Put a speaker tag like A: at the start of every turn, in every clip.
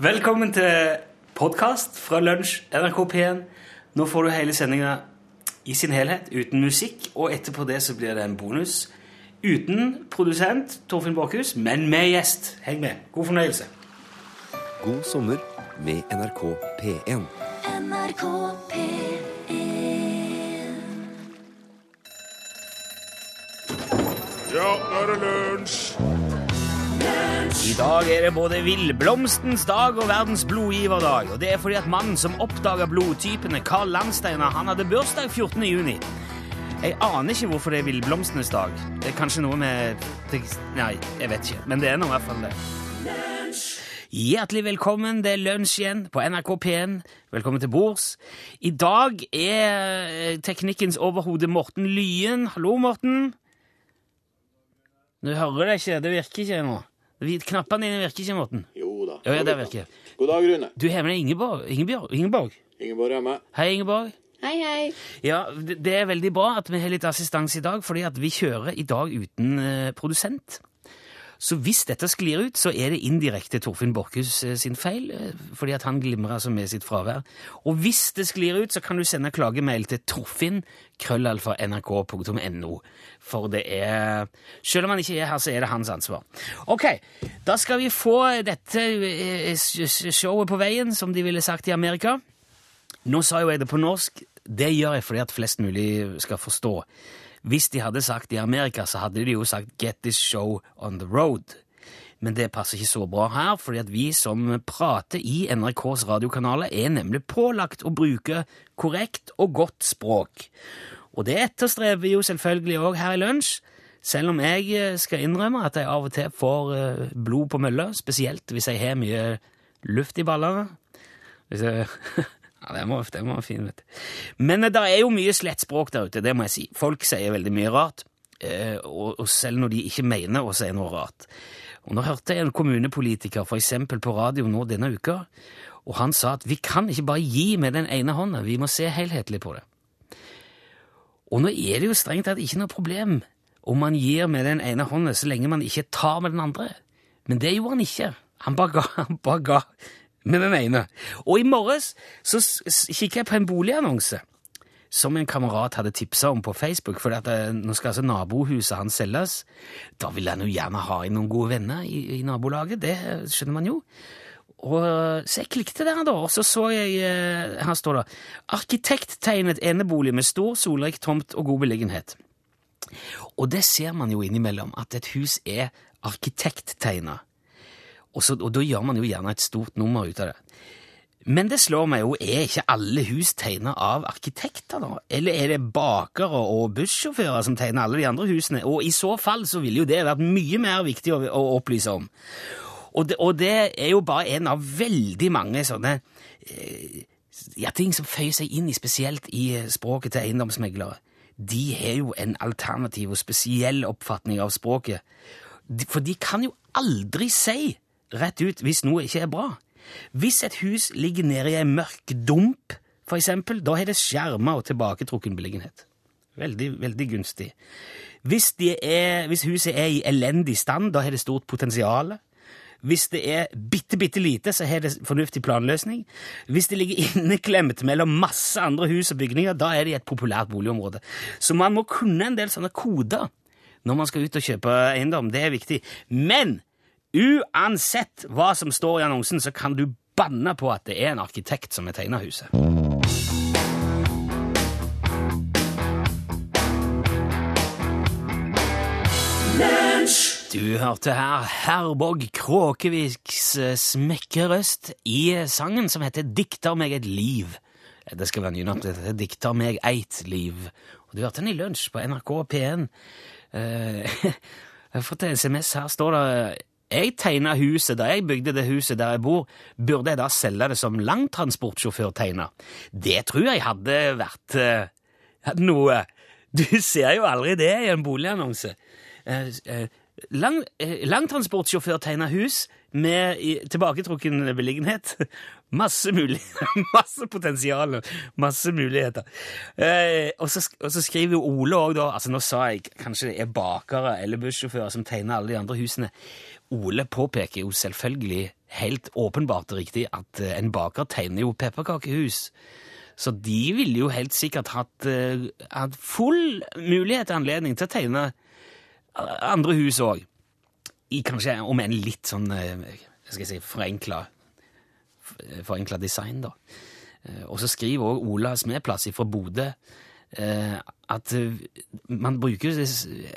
A: Velkommen til podkast fra Lunsj, NRK P1. Nå får du hele sendinga i sin helhet, uten musikk, og etterpå det så blir det en bonus. Uten produsent Torfinn Borchhus, men med gjest. Heng med. God fornøyelse.
B: God sommer med NRK P1.
C: NRK P1
D: Ja, nå er det lunsj!
A: I dag er det både villblomstens dag og verdens blodgiverdag. Og det er fordi at mannen som oppdaga blodtypene, Carl Landsteiner, han hadde bursdag 14. juni. Jeg aner ikke hvorfor det er villblomstenes dag. Det er kanskje noe med Nei, jeg vet ikke. Men det er nå i hvert fall det. Hjertelig velkommen. Det er lunsj igjen på NRK P1. Velkommen til bords. I dag er eh, teknikkens overhode Morten Lyen. Hallo, Morten. Du hører det ikke. Det virker ikke nå. Knappene dine virker ikke, Morten.
D: Jo da.
A: Jo, ja, det virker.
D: God dag, Rune.
A: Du har med deg Ingeborg. Ingeborg. Ingeborg.
D: Ingeborg er med.
A: Hei, Ingeborg.
C: Hei, hei.
A: Ja, det det er veldig bra at vi har litt assistanse i dag, fordi at vi kjører i dag uten uh, produsent. Så hvis dette sklir ut, så er det indirekte Torfinn Borchhus eh, sin feil, eh, fordi at han glimrer altså med sitt fravær. Og hvis det sklir ut, så kan du sende klagemail til torfinn for det er Selv om han ikke er her, så er det hans ansvar. Ok, da skal vi få dette eh, showet på veien, som de ville sagt i Amerika. Nå sa jo jeg det på norsk. Det gjør jeg fordi at flest mulig skal forstå. Hvis de hadde sagt i Amerika, så hadde de jo sagt 'get this show on the road'. Men det passer ikke så bra her, fordi at vi som prater i NRKs radiokanaler, er nemlig pålagt å bruke korrekt og godt språk. Og det etterstreber vi jo selvfølgelig òg her i Lunsj, selv om jeg eh, skal innrømme at jeg av og til får eh, blod på mølla, spesielt hvis jeg har mye luft i ballene. Hvis jeg... Ja, det var, det var fin, vet du. Men det er jo mye slett språk der ute, det må jeg si. Folk sier veldig mye rart, eh, og, og selv når de ikke mener å si noe rart. Og Nå hørte jeg en kommunepolitiker for eksempel på radio nå denne uka, og han sa at vi kan ikke bare gi med den ene hånda, vi må se helhetlig på det. Og nå er det jo strengt tatt ikke noe problem om man gir med den ene hånda så lenge man ikke tar med den andre. Men det gjorde han ikke. Han bare ga, han bare ga med den ene. Og i morges så kikket jeg på en boligannonse som en kamerat hadde tipsa om på Facebook, for eh, nå skal altså nabohuset hans selges. Da vil han jo gjerne ha inn noen gode venner i, i nabolaget, det skjønner man jo. Og, så jeg klikket der, da, og så så jeg eh, Her står det 'Arkitekttegnet enebolig med stor, solrik tomt og god beliggenhet'. Og det ser man jo innimellom, at et hus er arkitekttegna. Og, så, og da gjør man jo gjerne et stort nummer ut av det. Men det slår meg jo, er ikke alle hus tegna av arkitekter, da? Eller er det bakere og bussjåfører som tegner alle de andre husene? Og i så fall så ville jo det vært mye mer viktig å, å opplyse om. Og det, og det er jo bare en av veldig mange sånne eh, ja, ting som føyer seg inn i spesielt i eh, språket til eiendomsmeglere. De har jo en alternativ og spesiell oppfatning av språket. For de kan jo aldri si rett ut hvis noe ikke er bra. Hvis et hus ligger nede i en mørk dump, for eksempel, da har det skjerma og tilbaketrukken beliggenhet. Veldig, veldig gunstig. Hvis, er, hvis huset er i elendig stand, da har det stort potensial. Hvis det er bitte, bitte lite, så har det fornuftig planløsning. Hvis det ligger inneklemt mellom masse andre hus og bygninger, da er det i et populært boligområde. Så man må kunne en del sånne koder når man skal ut og kjøpe eiendom. Det er viktig. Men uansett hva som står i annonsen, så kan du banne på at det er en arkitekt som har tegna huset. Du hørte her Herborg Kråkeviks eh, smekkerøst i sangen som heter Dikter meg et liv. Det skal være heter Dikter meg eit liv. Og du hørte den i lunsj på NRK P1. Eh, Jeg har fått en SMS. Her står det Jeg tegna huset da jeg bygde det huset der jeg bor. Burde jeg da selge det som langtransportsjåfør tegna? Det tror jeg hadde vært uh, noe. Du ser jo aldri det i en boligannonse. Uh, uh, lang, langtransportsjåfør tegna hus med i, tilbaketrukken beliggenhet. Masse mulig, masse potensial, masse muligheter. Eh, og, så, og så skriver Ole òg, da altså Nå sa jeg kanskje det er bakere eller bussjåfører som tegner alle de andre husene. Ole påpeker jo selvfølgelig helt åpenbart riktig at eh, en baker tegner jo pepperkakehus. Så de ville jo helt sikkert hatt, eh, hatt full mulighet og anledning til å tegne eh, andre hus òg. Kanskje, om en litt sånn jeg skal si, forenkla, forenkla design, da. Og så skriver òg Ola Smedplass fra Bodø at eh, man bruker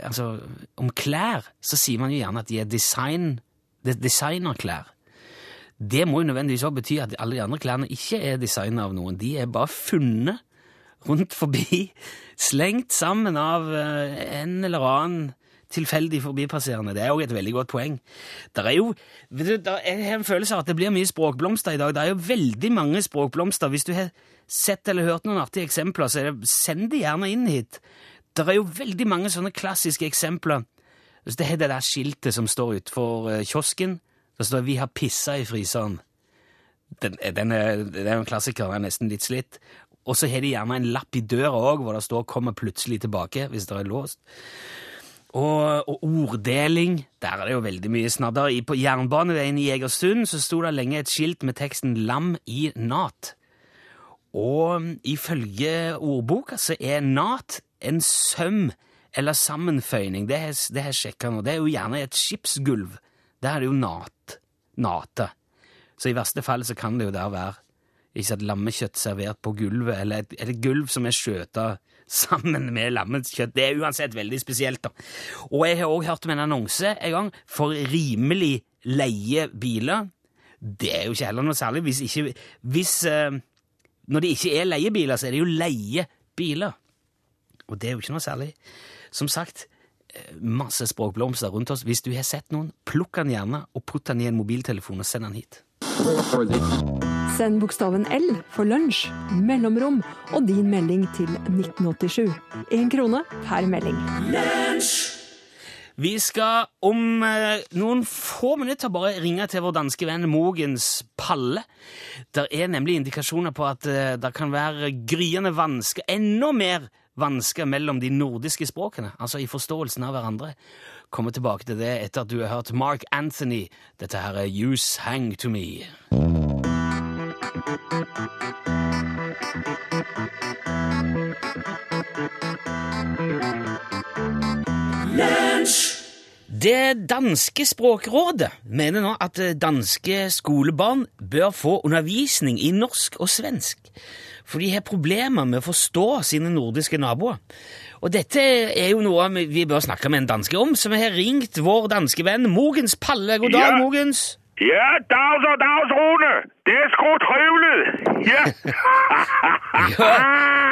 A: Altså, om klær så sier man jo gjerne at de er design, er designerklær. Det må jo nødvendigvis også bety at alle de andre klærne ikke er designet av noen. De er bare funnet rundt forbi, slengt sammen av eh, en eller annen tilfeldig forbipasserende. Det er jo et veldig godt poeng. Der er jo, du, der, jeg har en følelse av at det blir mye språkblomster i dag. Det er jo veldig mange språkblomster. Hvis du har sett eller hørt noen artige eksempler, så det, send de gjerne inn hit. Det er jo veldig mange sånne klassiske eksempler. Det er det der skiltet som står utenfor eh, kiosken. Det står 'Vi har pissa i fryseren'. Den, den er, den er en klassiker, den er nesten litt slitt. Og så har de gjerne en lapp i døra òg, hvor det står 'kommer plutselig tilbake' hvis det er låst. Og, og orddeling, der er det jo veldig mye snadder. På jernbaneveien i Egersund så sto det lenge et skilt med teksten 'Lam i nat'. Og ifølge ordboka så er nat en søm eller sammenføyning. Det har jeg sjekka nå. Det er jo gjerne et skipsgulv. Der er det jo nat. Nate. Så i verste fall så kan det jo der være ikke sant, lammekjøtt servert på gulvet, eller et, et gulv som er skjøta sammen med lammekjøtt. Det er uansett veldig spesielt, da. Og jeg har òg hørt om en annonse en gang for rimelig leie biler. Det er jo ikke heller noe særlig hvis ikke Hvis eh, Når det ikke er leiebiler, så er det jo leiebiler. Og det er jo ikke noe særlig. Som sagt, eh, masse språkblomster rundt oss. Hvis du har sett noen, plukk den gjerne og putt den i en mobiltelefon og send den hit.
E: Send bokstaven L for lunsj, mellomrom og din melding til 1987. Én krone per melding.
A: Vi skal om eh, noen få minutter bare ringe til vår danske venn Mogens Palle. Det er nemlig indikasjoner på at eh, det kan være gryende vansker, enda mer vansker mellom de nordiske språkene, altså i forståelsen av hverandre. Komme tilbake til det etter at du har hørt Mark Anthony. Dette her er Use Hang To Me. Det danske språkrådet mener nå at danske skolebarn bør få undervisning i norsk og svensk, for de har problemer med å forstå sine nordiske naboer. Og dette er jo noe vi- bør snakke med en danske om, så vi har ringt vår danske venn Mogens Palle. God dag,
F: Ja.
A: Mogens.
F: Ja, dags og dags, Rune. Det er sgu trivelig. Ja.
A: Ja,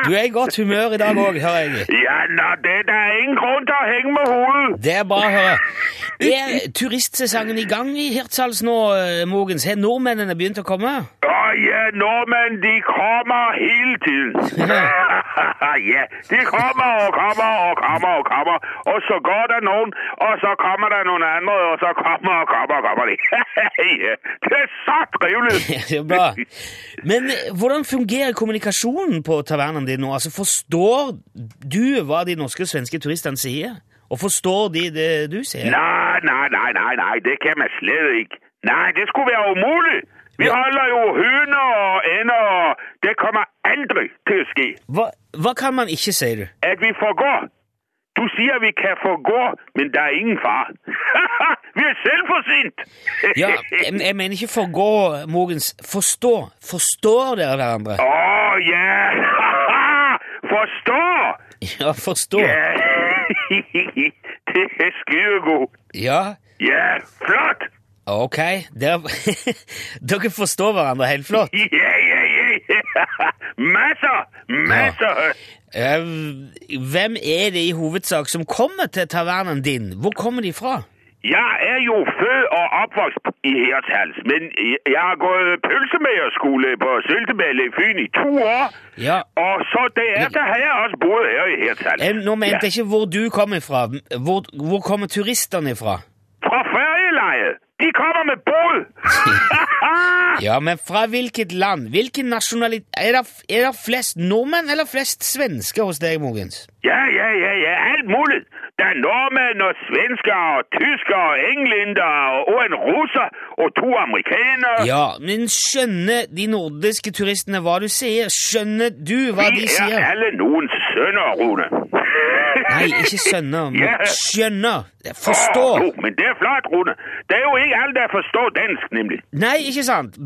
A: du er i godt humør i dag òg, hører jeg.
F: ja, nå, det er ingen grunn til å henge med hovedet.
A: Det er bra å høre. Er turistsesongen i gang i Hirtshals nå, eh, Mogens? Har nordmennene begynt å komme?
F: Å ja, nordmenn, de kommer hele tiden. ja, de kommer og kommer og kommer og kommer. Og så går det noen, og så kommer det noen andre, og så kommer og kommer og kommer de. det er så trivelig.
A: Det er bra. Men eh, hvordan fungerer kommunikasjonen på tavernen din nå? Altså, Forstår du hva de norske og svenske turistene sier? Og forstår de det du sier?
F: Nei, nei, nei, nei, nei, det kan vi slett ikke. Nei, det skulle være umulig. Vi
A: Ja.
F: holder jo høner og ender, og det kommer aldri til å ske.
A: Hva, hva kan man ikke, sier du?
F: At vi får gå. Du sier vi kan få gå, men det er ingen far. vi er selvforsynt.
A: Ja, jeg, jeg mener ikke forgå, Mogens. Forstå. Forstår dere hverandre?
F: Å, ja. Forstå.
A: Ja, forstå.
F: Ja. det er skidegod.
A: Ja,
F: Ja, flott.
A: ok. Dere, dere forstår hverandre helt flott.
F: Yeah. Masser, masser.
A: Ja. Hvem er det i hovedsak som kommer til tavernen din? Hvor kommer de fra?
F: Jeg er jo født og oppvokst i Hirtshals, men jeg har gået pølsemeierskole på Syltemelle i Fyn i to år.
A: Ja,
F: Og så derefter har jeg også boet her i Hirtshals.
A: jeg, Nå mente jeg ikke hvor du kommer fra. Hvor, hvor kommer turistene fra?
F: Fra ferielejet. De kommer med båd.
A: Ja, men fra hvilket land? Hvilken nasjonalitet er, det- er det flest nordmenn eller flest svensker hos deg, Mogens?
F: ja, ja, ja, ja, alt mulig. Det er nordmenn og svensker og tyskere og englendere og en russer og to amerikanere.
A: Ja, men skjønner de nordiske turistene hva du sier? Skjønner du hva
F: Vi
A: de
F: er alle noens sønner, Rune.
A: Nei, ikke skjønner, men
F: Ja.
A: skjønner. Forstår.
F: Oh, jo, men det er flott, Rune. Det er jo ikke alle der forstår dansk, nemlig.
A: Nei, ikke sant?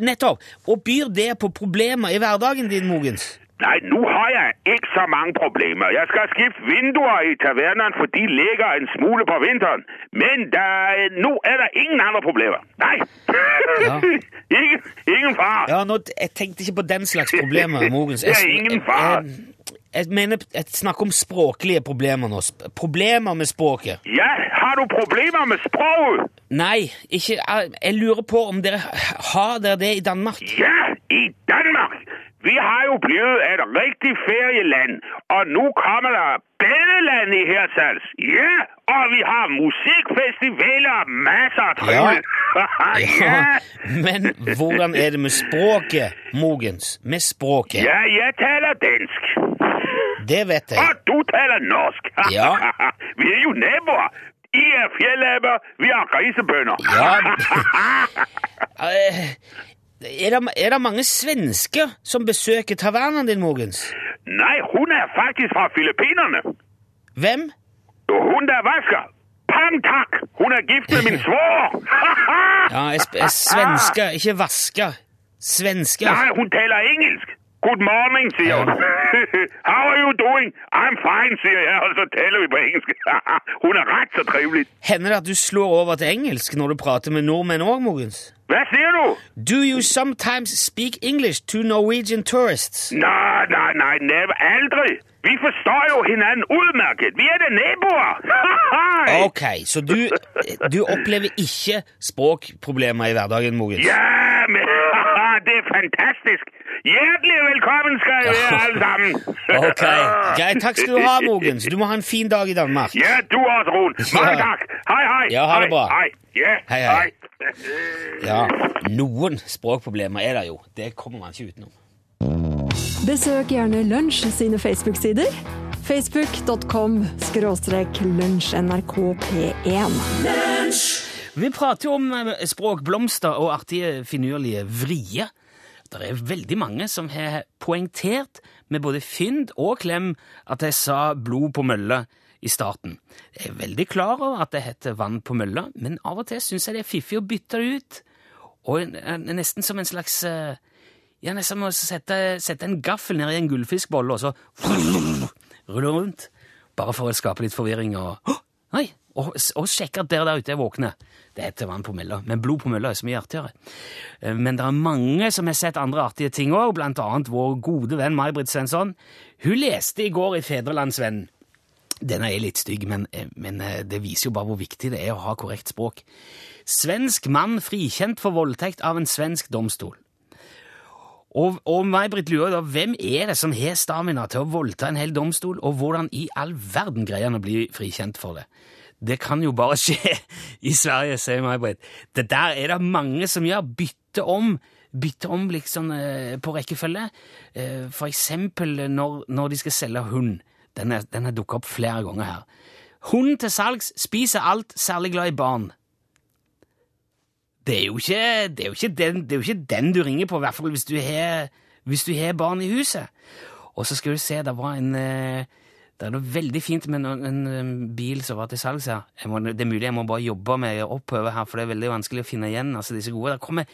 A: Nettopp. Og byr det på problemer i hverdagen din, Mogens?
F: Nej, nå har jeg ikke så mange problemer. Jeg skal skifte vinduer i tavernaen, for de ligger en smule på vinteren. Men der, er- nu er det ingen andre problemer. Nei!
A: Ja.
F: ingen, ingen far.
A: Ja, nå, jeg tenkte ikke på den slags problemer, Mogens.
F: Det er ingen far.
A: Jeg, jeg mener, jeg snakker om språklige problemer nå. Problemer med språket.
F: Ja, har du problemer med språket?
A: Nei, ikke jeg- Jeg lurer på om dere har dere det i Danmark?
F: Ja, i Danmark. Vi har jo blitt et riktig ferieland, og nå kommer det badeland i Hirtshals. Ja, og vi har musikfestivaler og masser af trivsel. Ja.
A: Ja, men hvordan er det med språket, Mogens? Med språket?
F: ja, jeg taler dansk.
A: Det vet jeg.
F: Og du taler norsk.
A: Ja.
F: vi er jo naboer. I er fjellaber, vi er grisebønder.
A: Ja. Er det, er det mange svensker som besøker tavernaen din, Mogens?
F: Nei, hun er faktisk fra Filippinerne.
A: Hvem?
F: Hun der vasker. Pang takk! Hun er gift med min svoger.
A: Ja, jeg, jeg svensker, ikke vasker. Svensker.
F: Nei, hun taler engelsk. Good morning, sier hun. How are you doing? I'm fine, sier jeg, og så taler vi på engelsk. hun er rett så trivelig.
A: Hender det at du slår over til engelsk når du prater med nordmenn òg, Mogens?
F: Hva sier du?
A: Do you sometimes speak English to Norwegian tourists?
F: Nei, nei, nei, never, aldri. Vi forstår jo hinanden utmerket. Vi er det naboer.
A: Ok, så du, du opplever ikke språkproblemer i hverdagen, Mogens?
F: Men det er fantastisk. Hjertelig velkommen skal dere være alle sammen.
A: Ok, greit. Takk skal du ha, Mogens. Du må ha en fin dag i Danmark.
F: Ja, du også, Rune. Mange
A: takk.
F: Hei, Hej, hej.
A: Ja, ha det bra.
F: Hei, hei.
A: Hej, hei.
F: hej.
A: Ja, noen språkproblemer er det jo. Det kommer man ikke utenom.
E: Besøk gjerne Lunsj sine Facebook-sider. Facebook.com skråstrek lunsjnrkp1.
A: Vi prater jo om eh, språkblomster og artige, finurlige vrier. Det er veldig mange som har poengtert med både fynd og klem at jeg sa blod på mølla i starten. Jeg er veldig klar over at det heter vann på mølla, men av og til syns jeg det er fiffig å bytte det ut. Og en- en- nesten som en slags eh, Ja, nesten som å sette, sette en gaffel ned i en gullfiskbolle og så rulle rundt. Bare for å skape litt forvirring og Oi! Og, og sjekke at dere der ute er våkne. Det heter vann på mølla, men blod på mølla er så mye artigere. Eh, Men det er mange som har sett andre artige ting òg, blant annet vår gode venn May-Britt Svensson. Hun leste i går i Fedrelandsvennen. Den er litt stygg, men, eh, men eh, det viser jo bare hvor viktig det er å ha korrekt språk. Svensk mann frikjent for voldtekt av en svensk domstol. Og, og May-Britt lurer da, hvem er det som har stamina til å voldta en hel domstol, og hvordan i all verden greier han å bli frikjent for det? Det kan jo bare skje i Sverige, sier May-Britt. Det der er det mange som gjør. Bytte om. Bytte om liksom eh, på rekkefølge. Eh, for eksempel når, når de skal selge hund. Den har dukket opp flere ganger her. Hund til salgs, spiser alt, særlig glad i barn. Det er jo ikke, det er jo ikke, den, det er jo ikke den du ringer på, i hvert fall hvis du har, hvis du har barn i huset. Og så skal du se, det var en eh, Det er noe veldig fint med en, en, bil som var til salgs her. Må, det er mulig jeg må bare jobbe meg oppover her, for det er veldig vanskelig å finne igjen altså disse gode. Det kommer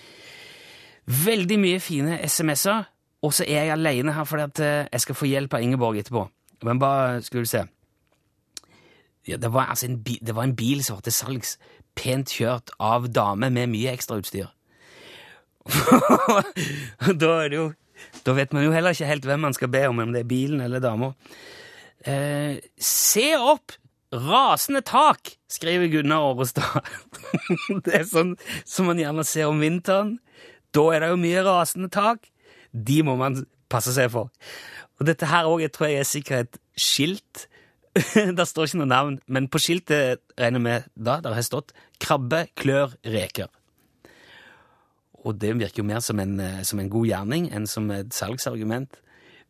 A: veldig mye fine SMS-er, og så er jeg alene her fordi at eh, jeg skal få hjelp av Ingeborg etterpå. Men bare skal du se. Ja, det, var altså en bil, det var en bil som var til salgs, pent kjørt av dame med mye ekstrautstyr. da Da vet man jo heller ikke helt hvem man skal be om, om det er bilen eller dama. Eh, se opp! Rasende tak, skriver Gunnar Årestad. det er sånn som man gjerne ser om vinteren. Da er det jo mye rasende tak. De må man passe seg for. Og dette her òg tror jeg er sikkert skilt. der står ikke noe navn, men på skiltet regner med da, der har stått 'krabbe, klør, reker'. Og det virker jo mer som en, eh, som en god gjerning enn som et salgsargument.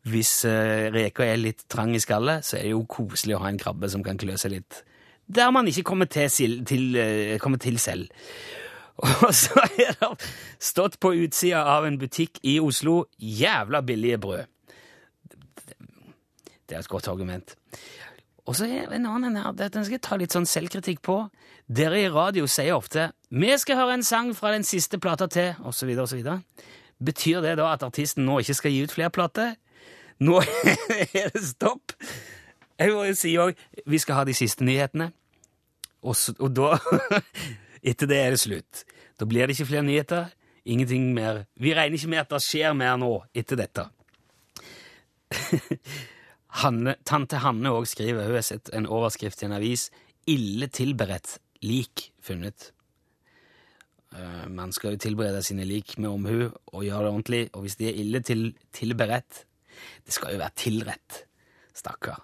A: hvis uh, reka er litt trang i skallet, så er det jo koselig å ha en krabbe som kan klø seg litt der man ikke kommer til, sil- til, eh, kommer til selv. Og så er det stått på utsida av en butikk i Oslo jævla billige brød. Det er et godt argument. Og så er en annen her, den skal jeg ta litt sånn selvkritikk på. Dere i radio sier ofte 'Vi skal høre en sang fra den siste plata til', osv., osv. Betyr det da at artisten nå ikke skal gi ut flere plater? Nå er det stopp. Jeg må jo si òg 'Vi skal ha de siste nyhetene', og, så, og da Etter det er det slutt. Da blir det ikke flere nyheter. Ingenting mer. Vi regner ikke med at det skjer mer nå etter dette. Hanne, tante Hanne òg skriver, hun har sett en overskrift i en avis, ille tilberedt lik funnet. Uh, man skal jo tilberede sine lik med omhu og gjøre det ordentlig, og hvis de er ille til, tilberedt, det skal jo være tilrett. Stakkar.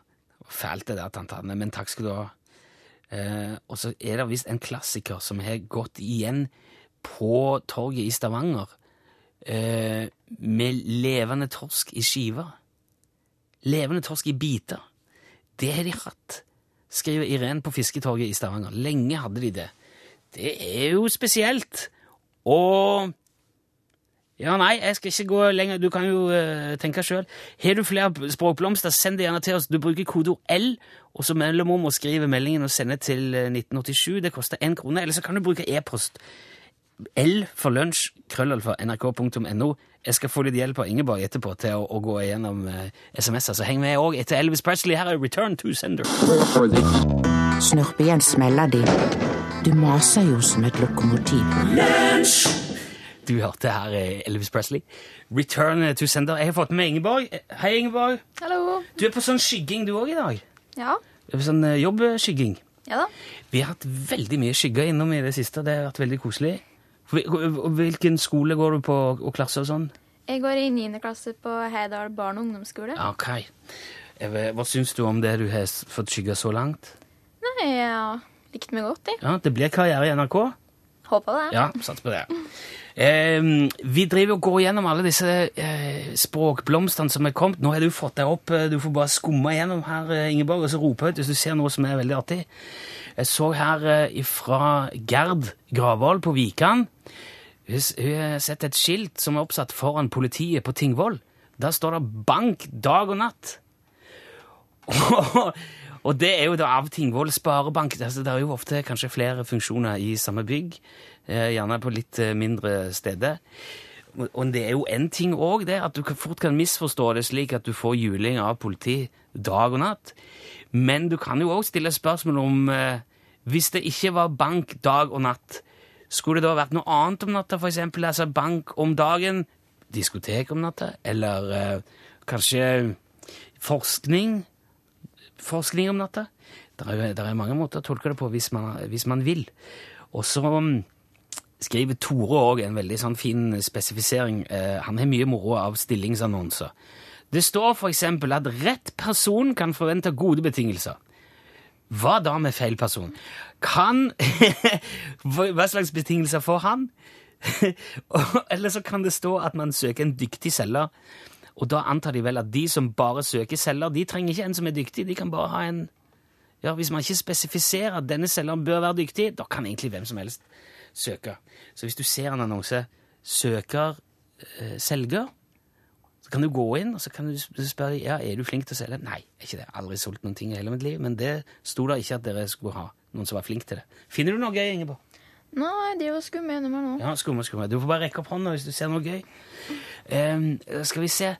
A: Fælt det der, tante Hanne, men takk skal du ha. Uh, og så er det visst en klassiker som har gått igjen på torget i Stavanger, uh, med levende torsk i skiver. Levende torsk i biter. Det har de hatt, skriver Irene på Fisketorget i Stavanger. Lenge hadde de det. Det er jo spesielt. Og Ja, nei, jeg skal ikke gå lenger. Du kan jo uh, tenke sjøl. Har du flere språkblomster, send det gjerne til oss. Du bruker kodeord L, og så mellomrom og skriver meldingen og sender til eh, 1987. Det koster én krone. Eller så kan du bruke e-post. L for lunsj, krøllalfa, nrk.no. Jeg skal få litt hjelp av Ingeborg etterpå til å, å gå igjennom eh, SMS-er, så heng med òg etter Elvis Presley. Her er Return to Sender.
G: Snurp igjen smeller de. Du maser jo som et lokomotiv.
A: Du hørte her eh, Elvis Presley. Return to Sender. Jeg har fått med Ingeborg. Hei, Ingeborg.
H: Hallo.
A: Du er på sånn skygging du òg i dag.
H: Ja.
A: Du er på sånn eh, jobbskygging.
H: Ja da.
A: Vi har hatt veldig mye skygger innom i det siste. Det har vært veldig koselig. Hvil- Hvilken skole går du på, og klasse og sånn?
H: Jeg går i 9. klasse på Heidal barne- og ungdomsskole.
A: Ok. Hva syns du om det du har fått skygga så langt?
H: Nei, jeg har likt meg godt, jeg.
A: Ja, Det blir karriere i NRK?
H: Håper det.
A: Ja, sats på det. Eh, vi driver og går gjennom alle disse eh, språkblomstene som er kommet. Nå har du fått deg opp, eh, du får bare skumme gjennom her, eh, Ingeborg, og så rope ut hvis du ser noe som er veldig artig. Jeg så her eh, fra Gerd Gravvoll på Vikan. Hun s- hun har sett et skilt som er oppsatt foran politiet på Tingvoll. Der står det 'Bank dag og natt'. og det er jo da av Tingvoll Sparebank. Altså, det er jo ofte kanskje flere funksjoner i samme bygg, eh, gjerne på litt eh, mindre steder. Og- det er jo en ting òg, det, at du fort kan misforstå det slik at du får juling av politi dag og natt. Men du kan jo òg stille spørsmål om eh, Hvis det ikke var bank dag og natt, skulle det da vært noe annet om natta, eksempel? Altså bank om dagen, diskotek om natta, eller eh, kanskje forskning? Forskning om natta? Det er, er mange måter å tolke det på hvis man, hvis man vil. Og så mm, skriver Tore òg en veldig sånn fin spesifisering. Eh, han har mye moro av stillingsannonser. Det står eksempel at rett person kan forvente gode betingelser. Hva da med feil person? Kan Hva slags betingelser får han? Eller så kan det stå at man søker en dyktig selger. Og da antar de vel at de som bare søker selger, de trenger ikke en som er dyktig. De kan bare ha en Ja, Hvis man ikke spesifiserer at denne selgeren bør være dyktig, da kan egentlig hvem som helst søke. Så hvis du ser en annonse 'søker eh, selger', så kan du gå inn og så kan du spørre ja, er du flink til å selge. Nei, ikke det. Aldri solgt noen ting i hele mitt liv. Men det sto da ikke at dere skulle ha noen som var flink til det. Finner du noe gøy, Ingeborg?
H: Nei, de var skumme gjennom her nå.
A: Ja, skumme, skumme. Du får bare rekke opp hånda hvis du ser noe gøy. Um, skal vi se.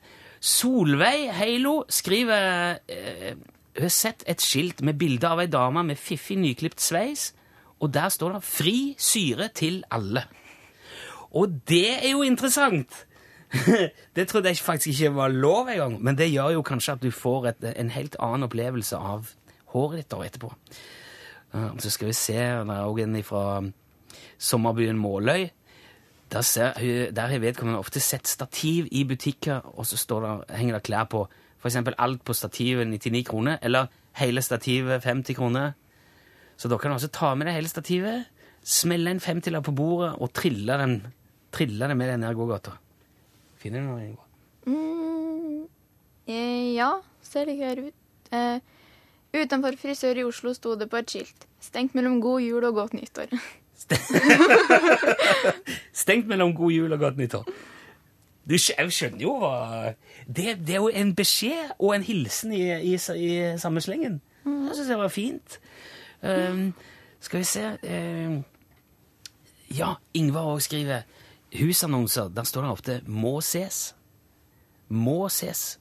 A: Solveig Heilo skriver uh, Hun har sett et skilt med bilde av ei dame med fiffig, nyklipt sveis, og der står det 'Fri syre til alle'. Og det er jo interessant! det trodde jeg faktisk ikke var lov engang, men det gjør jo kanskje at du får et, en helt annen opplevelse av håret ditt da etterpå. Så skal vi se, det er også en fra sommerbyen Måløy. Der, ser, der har vedkommende ofte sett stativ i butikker, og så der, henger det klær på. Eksempel alt på stativet 99 kroner, eller hele stativet 50 kroner. Så da kan du også ta med deg hele stativet, smelle en femtilapp på bordet og trille den, trille den med den ned gågata. Finner du noe? Ingeborg?
H: Mm, Eh, ja, ser det her ut. Eh, utenfor frisør i Oslo sto det på et skilt. Stengt mellom god jul og godt nyttår.
A: Stengt mellom god jul og godt nyttår. Du jeg skjønner jo hva det, det er jo en beskjed og en hilsen i, i, i samme slengen. Jeg syns det var fint. Um, skal vi se um, Ja, Ingvar òg skriver husannonser. Der står det ofte 'må ses'. Må ses.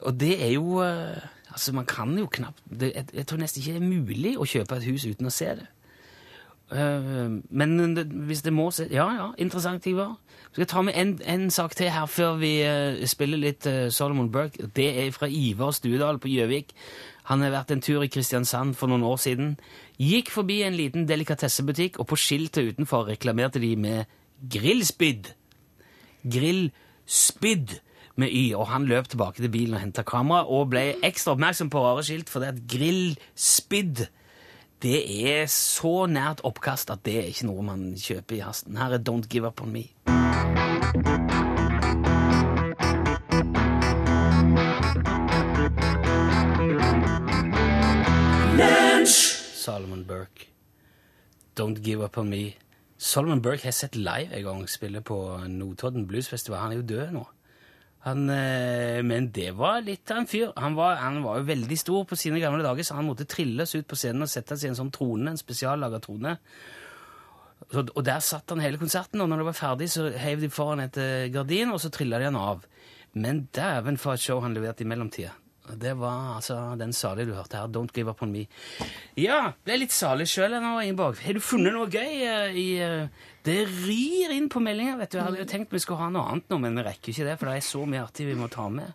A: Og det er jo eh, Altså, man kan jo knapt det, jeg, jeg tror nesten ikke det er mulig å kjøpe et hus uten å se det. Uh, men det, hvis det må se Ja, ja, interessant, Ivar. Skal jeg ta med en, en sak til her før vi uh, spiller litt uh, Solomon Burke. Det er fra Ivar Studal på Gjøvik. Han har vært en tur i Kristiansand for noen år siden. Gikk forbi en liten delikatessebutikk, og på skiltet utenfor reklamerte de med grillspyd. Grillspyd med Y, og han løp tilbake til bilen og henta kamera og ble ekstra oppmerksom på rare skilt, for det at grillspyd det er så nært oppkast at det er ikke noe man kjøper i hasten. Her er Don't Give Up On Me. Solomon Burke. Don't Give Up On Me. Solomon Burke har sett live en gang spille på Notodden Bluesfestival. Han er jo død nå. Han, eh, men det var litt av en fyr. Han var, han var jo veldig stor på sine gamle dager, så han måtte trilles ut på scenen og settes i en sånn trone, en spesiallaga trone. Og der satt han hele konserten, og når det var ferdig, så heiv de foran et eh, gardin, og så trilla de han av. Men dæven for et show han leverte i mellomtida. Det var altså den salige du hørte her. Don't give up on me. Ja, ble litt salig sjøl nå, Ingeborg. Har du funnet noe gøy uh, i uh, Det rir inn på meldinga, vet du. Jeg hadde jo tenkt vi skulle ha noe annet nå, men vi rekker ikke det, for det er så mye artig vi må ta med.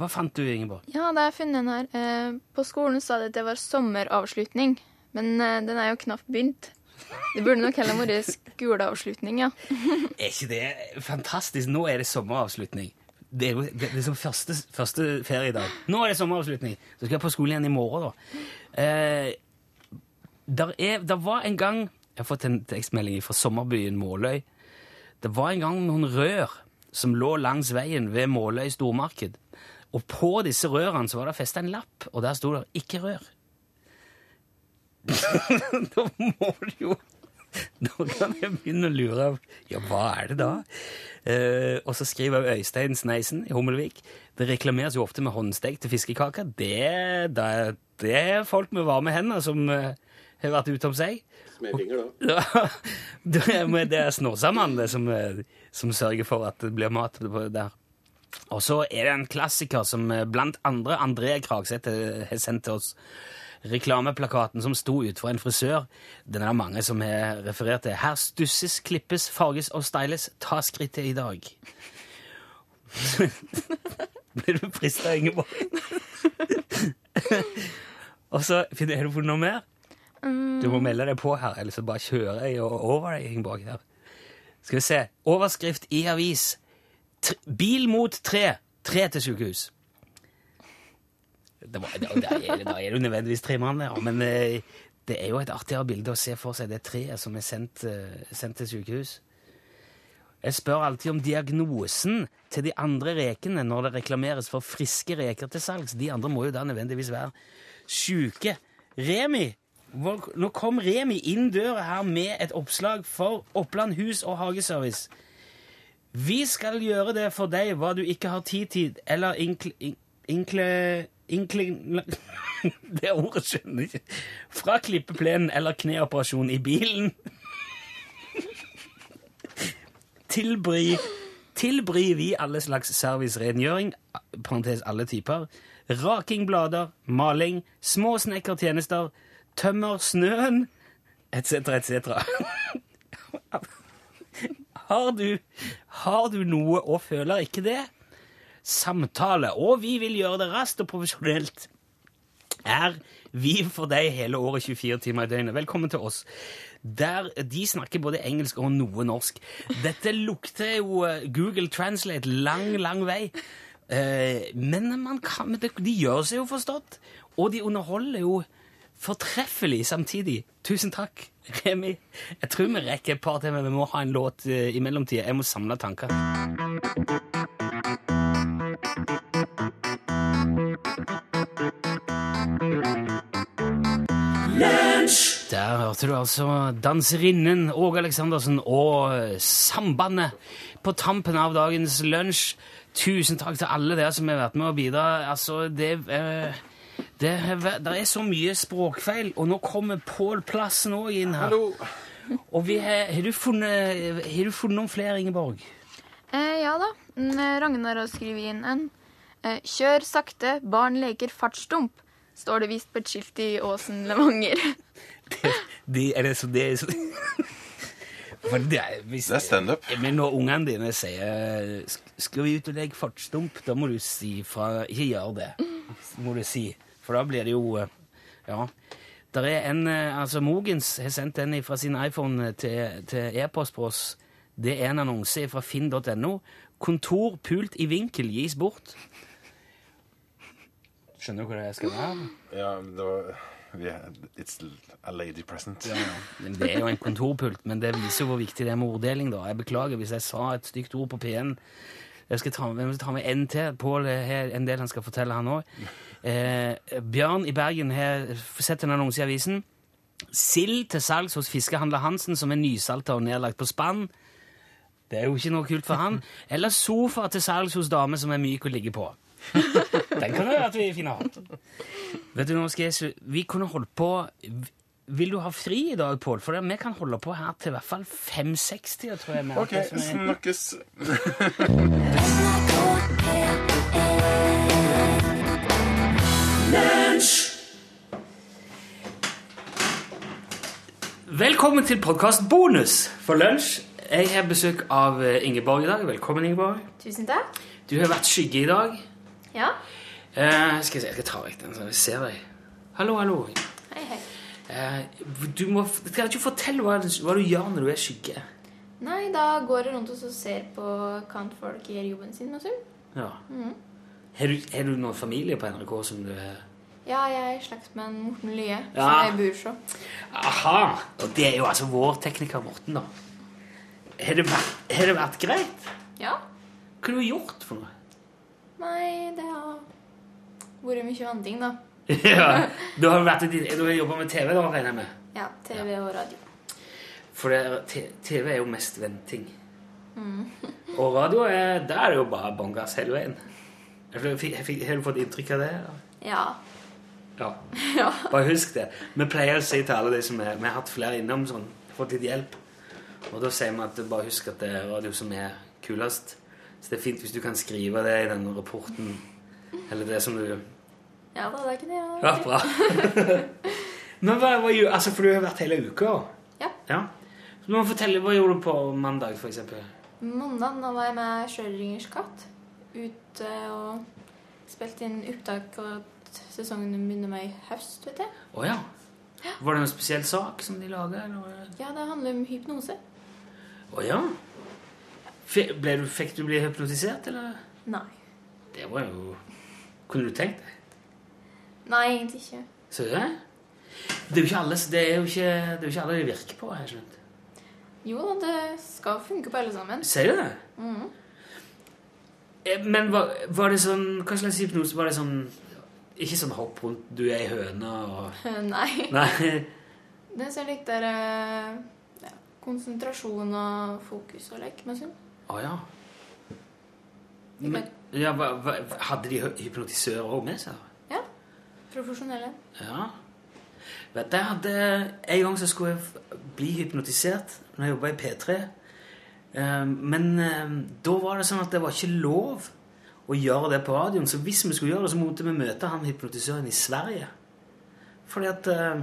A: Hva fant du, Ingeborg?
H: Ja, det har jeg funnet den her. Uh, på skolen sa de at det var sommeravslutning, men den er jo knapt begynt. Det burde nok heller vært skoleavslutning, ja.
A: Er ikke det fantastisk? Nå er det sommeravslutning. Det er jo det er liksom første, første feriedag. Nå er det sommeravslutning. Så skal jeg på skolen igjen i morgen, da. Eh, der, er, der var en gang Jeg har fått en tekstmelding fra sommerbyen Måløy. Det var en gang noen rør som lå langs veien ved Måløy stormarked. Og på disse rørene så var det festa en lapp, og der sto det 'ikke rør'. da må du jo Nå kan jeg begynne å lure av Ja, hva er det da? Eh, og så skriver Øystein Sneisen i Hummelvik det reklameres jo ofte med håndstekte fiskekaker. Det, det, det er folk med varme hender som uh, har vært ute om seg.
D: finger da.
A: Det er, Snåsamannen det som, eh, som sørger for at det blir mat der. Og så er det en klassiker som eh, blant andre André Kragseth har sendt til oss. Reklameplakaten som sto utenfor en frisør. Den er det mange som har referert til. Her stusses, klippes, farges og styles. Ta skrittet i dag. Blir du frista, Ingeborg? og så finner- du funnet noe mer? Du må melde deg på her, ellers så bare kjører jeg over deg, Ingeborg. her. Skal vi se. Overskrift i avis. T bil mot tre. Tre til sykehus. Det var, da, da, er, det- da er det nødvendigvis tre mann ja. men eh, det er jo et artigere bilde å se for seg det treet som er sendt, eh, sendt til sykehus. Jeg spør alltid om diagnosen til de andre rekene når det reklameres for friske reker til salgs. De andre må jo da nødvendigvis være sjuke. Remi! Nå kom Remi inn døra her med et oppslag for Oppland hus- og hageservice. Vi skal gjøre det for deg hva du ikke har tid til, eller inkle... in- Inkle... Inkle... Det ordet skjønner jeg ikke. Fra klippeplenen eller kneoperasjon i bilen. Tilbry, tilbry vi alle slags servicerengjøring, parentes alle typer, rakingblader, maling, små snekkertjenester, tømmer snøen, etc., etc. Har du, har du noe og føler ikke det? Samtale, og vi vil gjøre det raskt og profesjonelt. Er vi for deg hele året 24 timer i døgnet. Velkommen til oss. Der De snakker både engelsk og noe norsk. Dette lukter jo eh, Google Translate lang, lang vei. Eh, men kan, de gjør seg jo forstått, og de underholder jo fortreffelig samtidig. Tusen takk, Remi. Jeg tror vi rekker et par til, men vi må ha en låt eh, i mellomtida. Jeg må samle tanker. Der hørte du altså danserinnen Åge Aleksandersen og Sambandet på tampen av dagens lunsj. Tusen takk til alle dere som har vært med å bidra. Altså, det, eh, det, det er så mye språkfeil, og nå kommer Pål Plassen òg inn her. Hallo. Og vi, har, har, du funnet, har du funnet noen flere, Ingeborg?
H: Eh, ja da. Mm, Ragnar har skrevet inn en. Eh, Kjør sakte, barn leker fartsdump, står det visst på et skilt i Åsen Levanger.
A: De, er det så det er så For det er, hvis,
I: Det er standup.
A: Men når ungene dine sier 'skal vi ut og legge fartsdump', da må du si fra Ikke gjør det, må du si. For da blir det jo eh, Ja. Der er en, eh, altså Mogens har sendt den fra sin iPhone til, til e-post på oss. Det er en annonse fra finn.no. 'Kontor pult i vinkel gis bort'. Skjønner du hvor det skal være?
I: Ja, det var It's a lady present.
A: Ja, Det er jo en kontorpult, men det viser jo hvor viktig det er med orddeling. da. Jeg beklager hvis jeg sa et stygt ord på P1. Jeg skal ta, jeg ta med en til. Pål har en del han skal fortelle, han òg. Eh, Bjørn i Bergen har sett en annonse i avisen. Sild til salgs hos fiskehandler Hansen som er nysalta og nedlagt på spann. Det er jo ikke noe kult for han. Eller sofa til salgs hos dame som er myk å ligge på. Den kan det være at vi finner hatt. Vet du, nå skal jeg, Vi kunne holdt på Vil du ha fri i dag, Pål? For vi kan holde på her til i hvert fall 5.60. tror jeg.
I: OK,
A: er-
I: snakkes.
A: Velkommen til podkast bonus for lunsj. Jeg har besøk av eh, Ingeborg i dag. Velkommen, Ingeborg.
H: Tusen takk.
A: Du har vært skygge i dag.
H: Ja.
A: Eh, skal jeg, se, jeg skal ta vekk den, så jeg ser deg. Hallo, hallo.
H: Hei, hei.
A: Eh, du må, skal ikke fortelle hva, hva du gjør når du er skygge.
H: Nei, da går jeg rundt og ser på kan folk gjøre jobben sin sum.
A: Ja. Har, du, har du noen familie på NRK som du er
H: Ja, jeg er i slekt med en Morten Lye,
A: Ja.
H: som bor så.
A: Aha! Og det er jo altså vår tekniker Morten, da. Har det vært, har det vært greit?
H: Ja.
A: Hva har du gjort for noe?
H: Nei, det har vært mye ting, da.
A: ja, du har, vært, i- du har jobba med TV, da, regner jeg med?
H: Ja, TV og radio.
A: For det, TV er jo mest venting. Og radio er, der er det jo bare bongas hele veien. Har du fått inntrykk av det?
H: Ja.
A: Ja.
H: Ja.
A: Bare husk det. Vi pleier å si til alle de som er Vi har hatt flere innom sånn, fått litt hjelp. Og da sier vi at bare husk at det er radio som er kulest. Så det er fint hvis du kan skrive det i den rapporten. Eller det som du
H: Ja da, det kunne ikke det.
A: Ja, bra. Men hva, hva Altså, for du har vært hele uka?
H: Ja.
A: ja. Så må fortelle, Hva gjorde du på mandag, eksempel?
H: Mandag da var jeg med Sjørøveringens katt ute og spilte inn opptak, og at sesongen begynner med i høst, vet jeg.
A: Å ja. Var det noen spesiell sak som de laga?
H: Ja, det handler om hypnose.
A: Å ja. Ble du, fikk du bli hypnotisert, eller?
H: Nei.
A: Det var jo Kunne du tenkt deg?
H: Nei, egentlig ikke.
A: Så det? Det er jo ikke alle det jo ikke, det jo ikke alle det virker på, har jeg skjønt.
H: Jo da, det skal funke på alle sammen.
A: Sier du det?
H: Mhm.
A: Eh, Men var, var det sånn Hva slags hypnose? Var det sånn Ikke sånn hopp rundt, du er ei høne og
H: Nei.
A: Nei.
H: Det er så litt der eh, ja, konsentrasjon og fokus og lek med sånn.
A: Å ja. Men, ja hva, hva, hadde de hypnotisører òg med seg?
H: Ja. Profesjonelle.
A: Ja. Vet du, jeg hadde En gang så skulle jeg bli hypnotisert når jeg jobba i P3. Eh, Men eh, da var det sånn at det var ikke lov å gjøre det på radioen. Så hvis vi skulle gjøre det, så måtte vi møte han hypnotisøren i Sverige. Fordi at eh,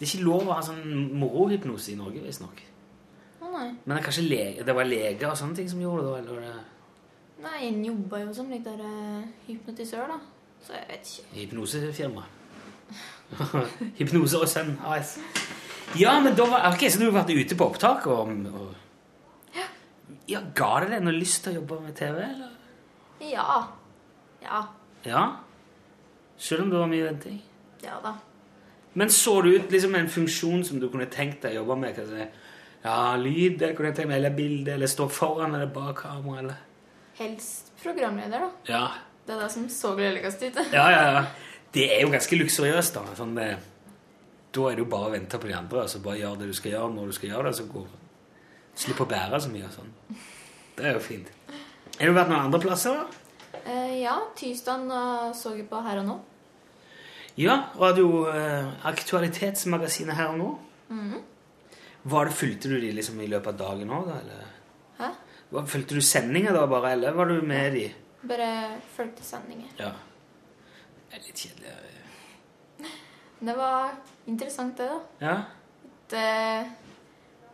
A: det er ikke lov å ha sånn morohypnose i Norge, visstnok.
H: Å nei.
A: Men det, er kanskje lege, det var leger og sånne ting som gjorde det? Eller var det
H: Nei, en jobba jo som litt der eh, hypnotisør, da. Så jeg vet ikke.
A: hypnosefirma? Hypnose og Sønn AS. Ja, men da var Ok, så du har vært ute på opptak og, og Ja, Ga det deg noe lyst til å jobbe med TV, eller?
H: Ja. Ja.
A: Ja? Selv om det var mye venting?
H: Ja da.
A: Men så du ut liksom en funksjon som du kunne tenkt deg å jobbe med? Hva det? Ja, lyd, det kunne jeg tenkt meg, eller bilde, eller stå foran eller bak kamera, eller
H: Helst programleder, da.
A: Ja.
H: Det er det som så gledeligst ut.
A: Ja, ja, ja. Det er jo ganske luksuriøst, da. Sånn det, da er det jo bare å vente på de andre, altså bare gjør det du skal gjøre når du skal gjøre det, så går Slipp å bære så mye og sånn. Det er jo fint. Har du vært noen andre plasser, da?
H: Eh, ja, tirsdag så jeg på Her og Nå.
A: Ja, radio eh, Aktualitetsmagasinet her og nå.
H: Mhm.
A: Var det, Fulgte du de liksom i løpet av dagen òg, da? Eller?
H: Hæ?
A: Fulgte du sendinger da bare, eller var du med de?
H: Bare fulgte sendinger.
A: Ja. Det er litt kjedelig.
H: Det var interessant, det, da.
A: Ja?
H: Det,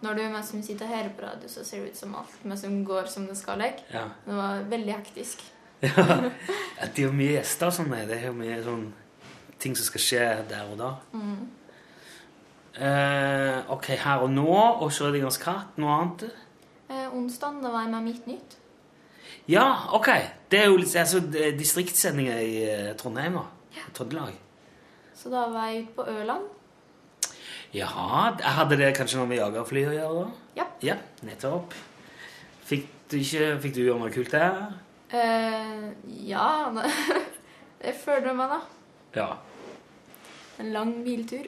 H: når du mens du sitter og hører på radio, så ser det ut som alt mens som går som det skal. Like.
A: Ja.
H: Det var veldig hektisk.
A: ja. At det er jo mye gjester og sånn. Det er jo mye sånn ting som skal skje der og da.
H: Mm.
A: Eh, ok, her og nå, og Schrødingers katt. Noe annet?
H: Eh, onsdagen, da var jeg med Mitt Nytt.
A: Ja, ok. Det er jo litt altså, er distriktssendinger i eh, Trondheim, da. Trøndelag.
H: Så da var jeg ute på Ørland.
A: Jaha, hadde det kanskje noe med jagerfly å gjøre? da?
H: Ja.
A: Ja, nettopp. Fikk du, ikke, fikk du gjøre noe kult der?
H: Eh, ja det, det føler meg, da.
A: Ja.
H: En lang biltur.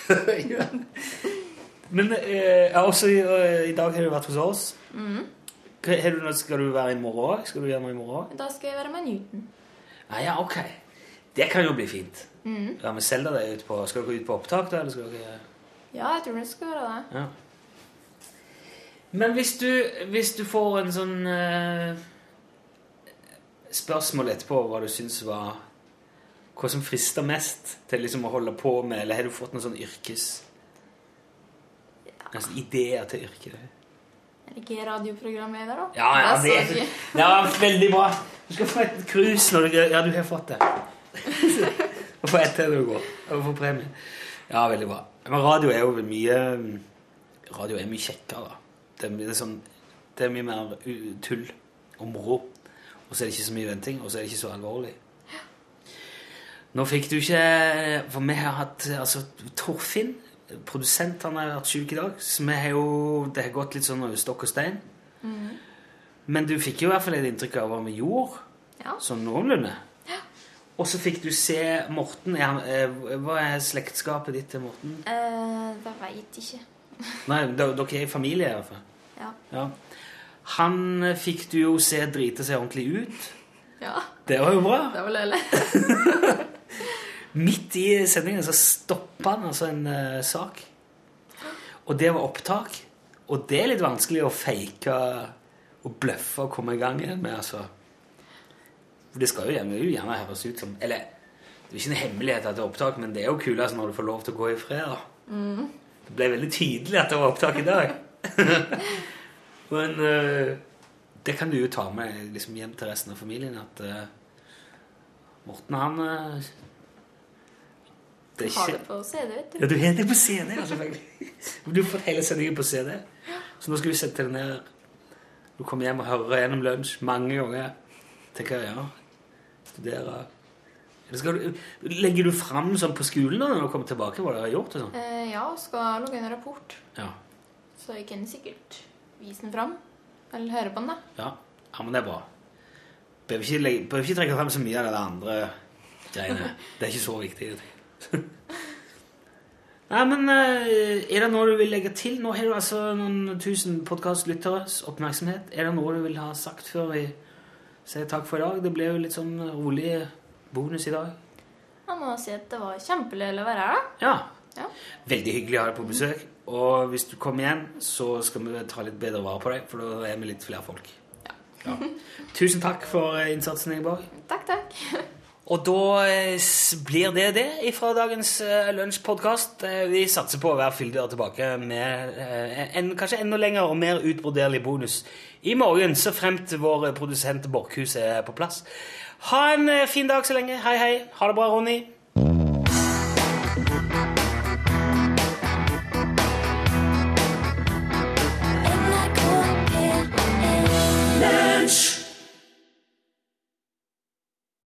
A: ja. Men eh, også i, eh, i dag har du vært hos oss. Mm. Du, noe- skal du være i morgen? Skal du være med i morgen?
H: Da skal jeg være med Newton.
A: Ah, ja, ok. Det kan jo bli fint.
H: Mm.
A: Ja, men deg ut på Skal dere ut på opptak, da? Dere
H: Ja, jeg tror det skal være det.
A: Ja. Men hvis du, hvis du får en sånn eh, spørsmål etterpå hva du syns var Hva som frister mest til liksom å holde på med, eller har du fått noen sånn yrkes... Altså ideer til yrket?
H: Er det ikke radioprogramleder, da?
A: Ja, ja, det er,
H: jeg-
A: ja, veldig bra. Du skal få et krus når du Ja, du har fått det. Og få ett til når du går. Og få premie. Ja, veldig bra. Men radio er jo mye Radio er mye kjekkere, da. Det er, mye sånn, det er mye mer tull og moro. Og så er det ikke så mye venting, og så er det ikke så alvorlig. Nå fikk du ikke For vi har hatt altså, Torfinn, produsent, han har vært syk i dag. Så vi har jo Det har gått litt sånn over stokk og stein.
H: Mhm.
A: Men du fikk jo i hvert fall et inntrykk av hva vi gjorde.
H: Ja.
A: Sånn noenlunde. Og så fikk du se Morten. Eh, hva er slektskapet ditt til Morten?
H: Eh, det veit ikke.
A: Nei, dere er i familie i hvert fall.
H: Ja.
A: Ja. Han fikk du jo se drite seg ordentlig ut.
H: ja.
A: Det var jo bra.
H: Det var løye.
A: Midt i sendingen så stoppa han altså en uh, sak. Og det var opptak. Og det er litt vanskelig å fake og bløffe og komme i gang igjen med, altså. For det skal jo gjerne, jo gjerne høres ut som Eller det er ikke en hemmelighet at det er opptak, men det er jo kulest når du får lov til å gå i fred. da.
H: Mm.
A: Det ble veldig tydelig at det var opptak i dag. men uh, det kan du jo ta med liksom, hjem til resten av familien. At uh, Morten, han eh, det er
H: Har det på CD, vet du.
A: ja, du har det på CD, ja, selvfølgelig. Du fått hele sendingen på CD. Så nå skal du sette deg ned. Du kommer hjem og hører gjennom lunsj mange ganger. Tenker ja, studere. Du, legger du fram sånn på skolen da, når du kommer tilbake? hva du har gjort sånn?
H: Eh, ja, skal logge en rapport.
A: Ja.
H: Så jeg kan sikkert vise den fram. Eller høre på den, da.
A: ja. Ja, men det er bra. Bør ikke, legge- ikke trekke frem så mye av det andre greiene. Det er ikke så viktig. Nei, men eh, er det noe du vil legge til? Nå har du altså noen tusen podkastlytteres oppmerksomhet. Er det noe du vil ha sagt før vi sier takk for i dag? Det ble jo litt sånn rolig bonus i dag.
H: Jeg må si at det var kjempelig å være her, da.
A: Ja.
H: Ja.
A: Veldig hyggelig å ha deg på besøk. Og hvis du kommer igjen, så skal vi ta litt bedre vare på deg, for da er vi litt flere folk. Ja. Tusen takk for innsatsen, Ingeborg.
H: Takk, takk.
A: Og da eh, blir det det fra dagens uh, lunsjpodkast. vi satser på å være fyldigere tilbake med eh, en kanskje enda lengre og mer utbroderlig bonus i morgen, så fremt vår produsent Borchhus er på plass. Ha en eh, fin dag så lenge. Hei, hei. Ha det bra, Ronny.